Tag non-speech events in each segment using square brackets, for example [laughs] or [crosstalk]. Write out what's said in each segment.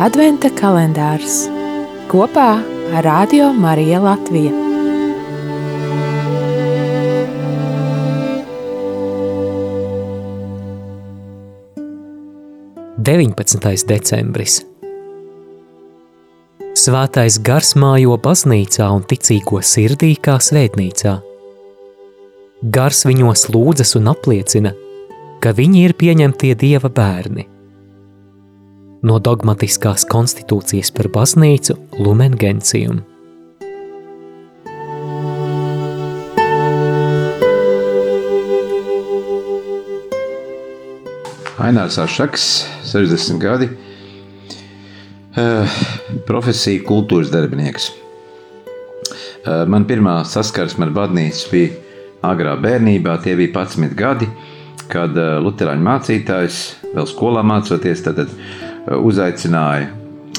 Adventa kalendārs kopā ar Radio Mariju Latviju. Deviņpadsmitais decembris. Svētais gars mājo baznīcā un ticīgo sirdī kā svētnīcā. Gars viņos lūdzas un apliecina, ka viņi ir pieņemtie dieva bērni. No dogmatiskās konstitūcijas par baznīcu Lumen Gentium. Ainārs Aršaks, 60 gadi, profesija kultūras darbinieks. Man pirmā saskarsme ar baznīcu bija agrā bērnībā, tie bija 11 gadi, kad eh, Lutāņu mācītājs, vēl skolā mācoties, tad eh, uzaicināja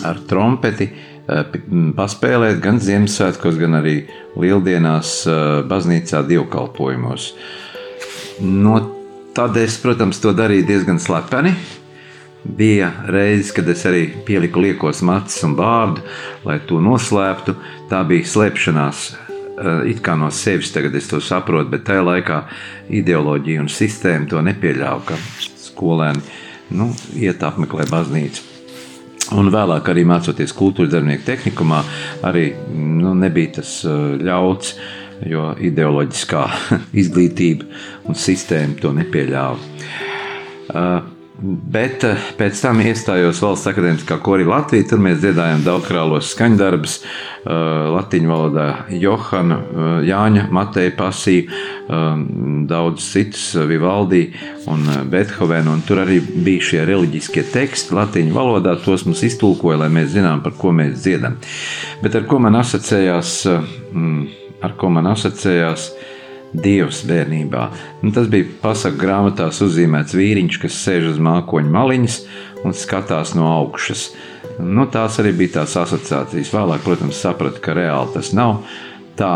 ar trompeti eh, paspēlēt gan Ziemassvētkos, gan arī Lieldienās baznīcā dievkalpojumos. No tad es, protams, to darīju diezgan slepeni. Bija reizes, kad es arī pieliku liekos matus un bārdu, lai to noslēptu. Tā bija slēpšanās Eh, it kā no sevis tagad es to saprotu, bet tajā laikā ideoloģija un sistēma to nepieļāva, ka skolēni nu, iet apmeklē baznīcu. Un vēlāk, arī mācoties kultūras darbinieku tehnikumā, arī nu, nebija tas eh, ļauts, jo ideoloģiskā [laughs] izglītība un sistēma to nepieļāva. Uh, Bet eh, pēc tam iestājos Valsts akadēmiskā korī Latvijā. Tur mēs dziedājām daudzkrālos skaņdarbus, eh, latviešu valodā Johana, eh, Jāņa, Mateja Pasī, daudz citus Vivaldi un Bethovenu. Un tur arī bija šie reliģiskie teksti latviešu valodā. Tos mums iztulkoja, lai mēs zinām, par ko mēs dziedam. Bet ar ko man asociējās, mm, ar ko man asociējās Dievs bērnībā. Nu, tas bija pasaku grāmatās uzzīmēts vīriņš, kas sēž uz mākoņa maliņas un skatās no augšas. Nu, tās arī bija tās asociācijas. Vēlāk, protams, sapratu, ka reāli tas nav tā.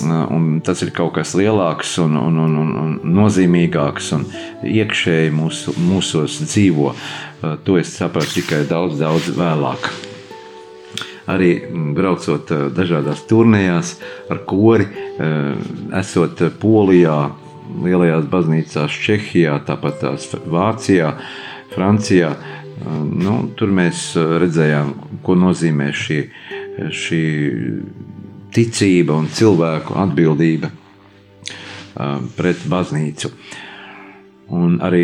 Un tas ir kaut kas lielāks un, un, un, un, un nozīmīgāks un iekšēji mūsu, mūsos dzīvo. To es sapratu tikai daudz, daudz vēlāk arī mm, braucot eh, dažādās turnējās ar kori, eh, esot Polijā, lielajās baznīcās, Čehijā, tāpat tās Vācijā, Francijā. Eh, nu, tur mēs redzējām, ko nozīmē šī, šī ticība un cilvēku atbildība pret baznīcu. Un arī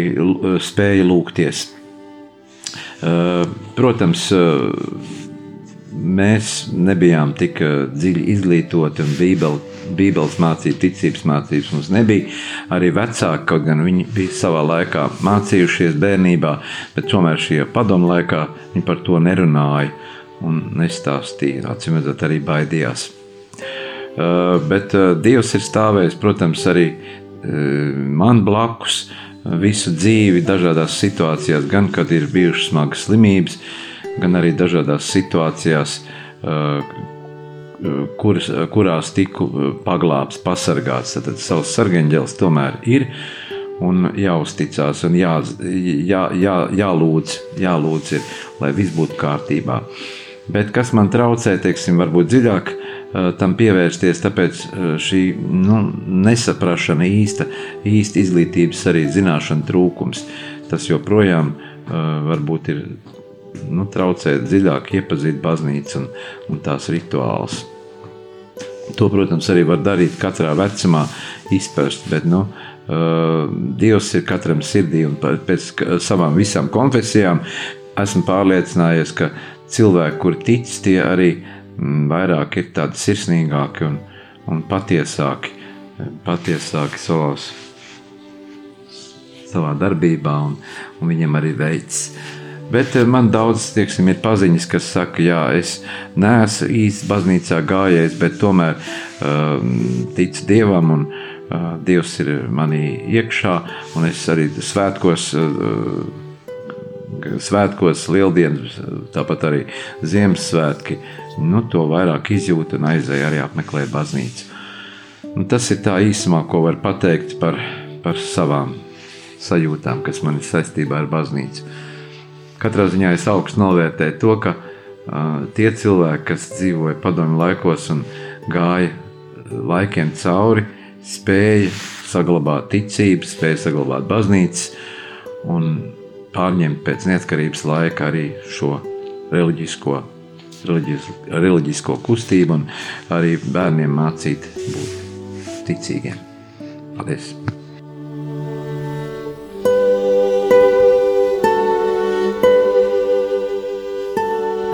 spēja lūgties. Protams, mēs nebijām tik eh, dziļi izglītoti un bībeli, bībeles mācību, ticības mācības mums nebija. Arī vecāki, kaut gan viņi bija savā laikā mācījušies bērnībā, bet tomēr šajā padomu laikā viņi par to nerunāja un nestāstīja. Atcīm redzot, arī baidījās. Uh, bet uh, Dievs ir stāvējis, protams, arī man blakus visu dzīvi, dažādās situācijās, gan kad ir bijušas smagas slimības, uh, gan arī dažādās situācijās, kuras, kurās tiku paglābts, pasargāts. Tad savs sargeņģēlis tomēr ir un jāuzticās un jā, jā, jā, jālūdz, jālūdz ir, lai viss būtu kārtībā. Bet kas man traucē, teiksim, varbūt dziļāk tam pievērsties, tāpēc šī nu, nesaprašana īsta, īsta izglītības arī zināšana trūkums. Tas joprojām varbūt ir nu, traucē dziļāk iepazīt baznīcu un, un tās rituālus. To, protams, arī var darīt katrā vecumā, izprast, bet nu, uh, Dievs ir katram sirdī un pēc savām visām konfesijām esmu pārliecinājies, ka cilvēki, kuri tic, tie arī mm, vairāk ir tādi sirsnīgāki un, un patiesāki, patiesāki savās, savā darbībā un, un viņam arī veids. Bet eh, man daudz tieksim, ir paziņas, kas saka, ka es neesmu īsti baznīcā gājējis, bet tomēr uh, ticu Dievam un uh, Dievs ir manī iekšā. Un es arī svētkos, uh, svētkos lieldienas, tāpat arī Ziemassvētki, nu, to vairāk izjūtu un aizēju arī apmeklēt baznīcu. Un tas ir tā īsumā, ko var pateikt par, par savām sajūtām, kas man ir saistībā ar baznīcu. Katrā ziņā es augstu novērtēju to, ka uh, tie cilvēki, kas dzīvoja padomju laikos un gāja laikiem cauri, spēja saglabāt ticību, spēja saglabāt baznīcas un pārņemt pēc neatkarības laika arī šo reliģisko, reliģis, reliģisko kustību un arī bērniem mācīt būt ticīgiem. Paldies!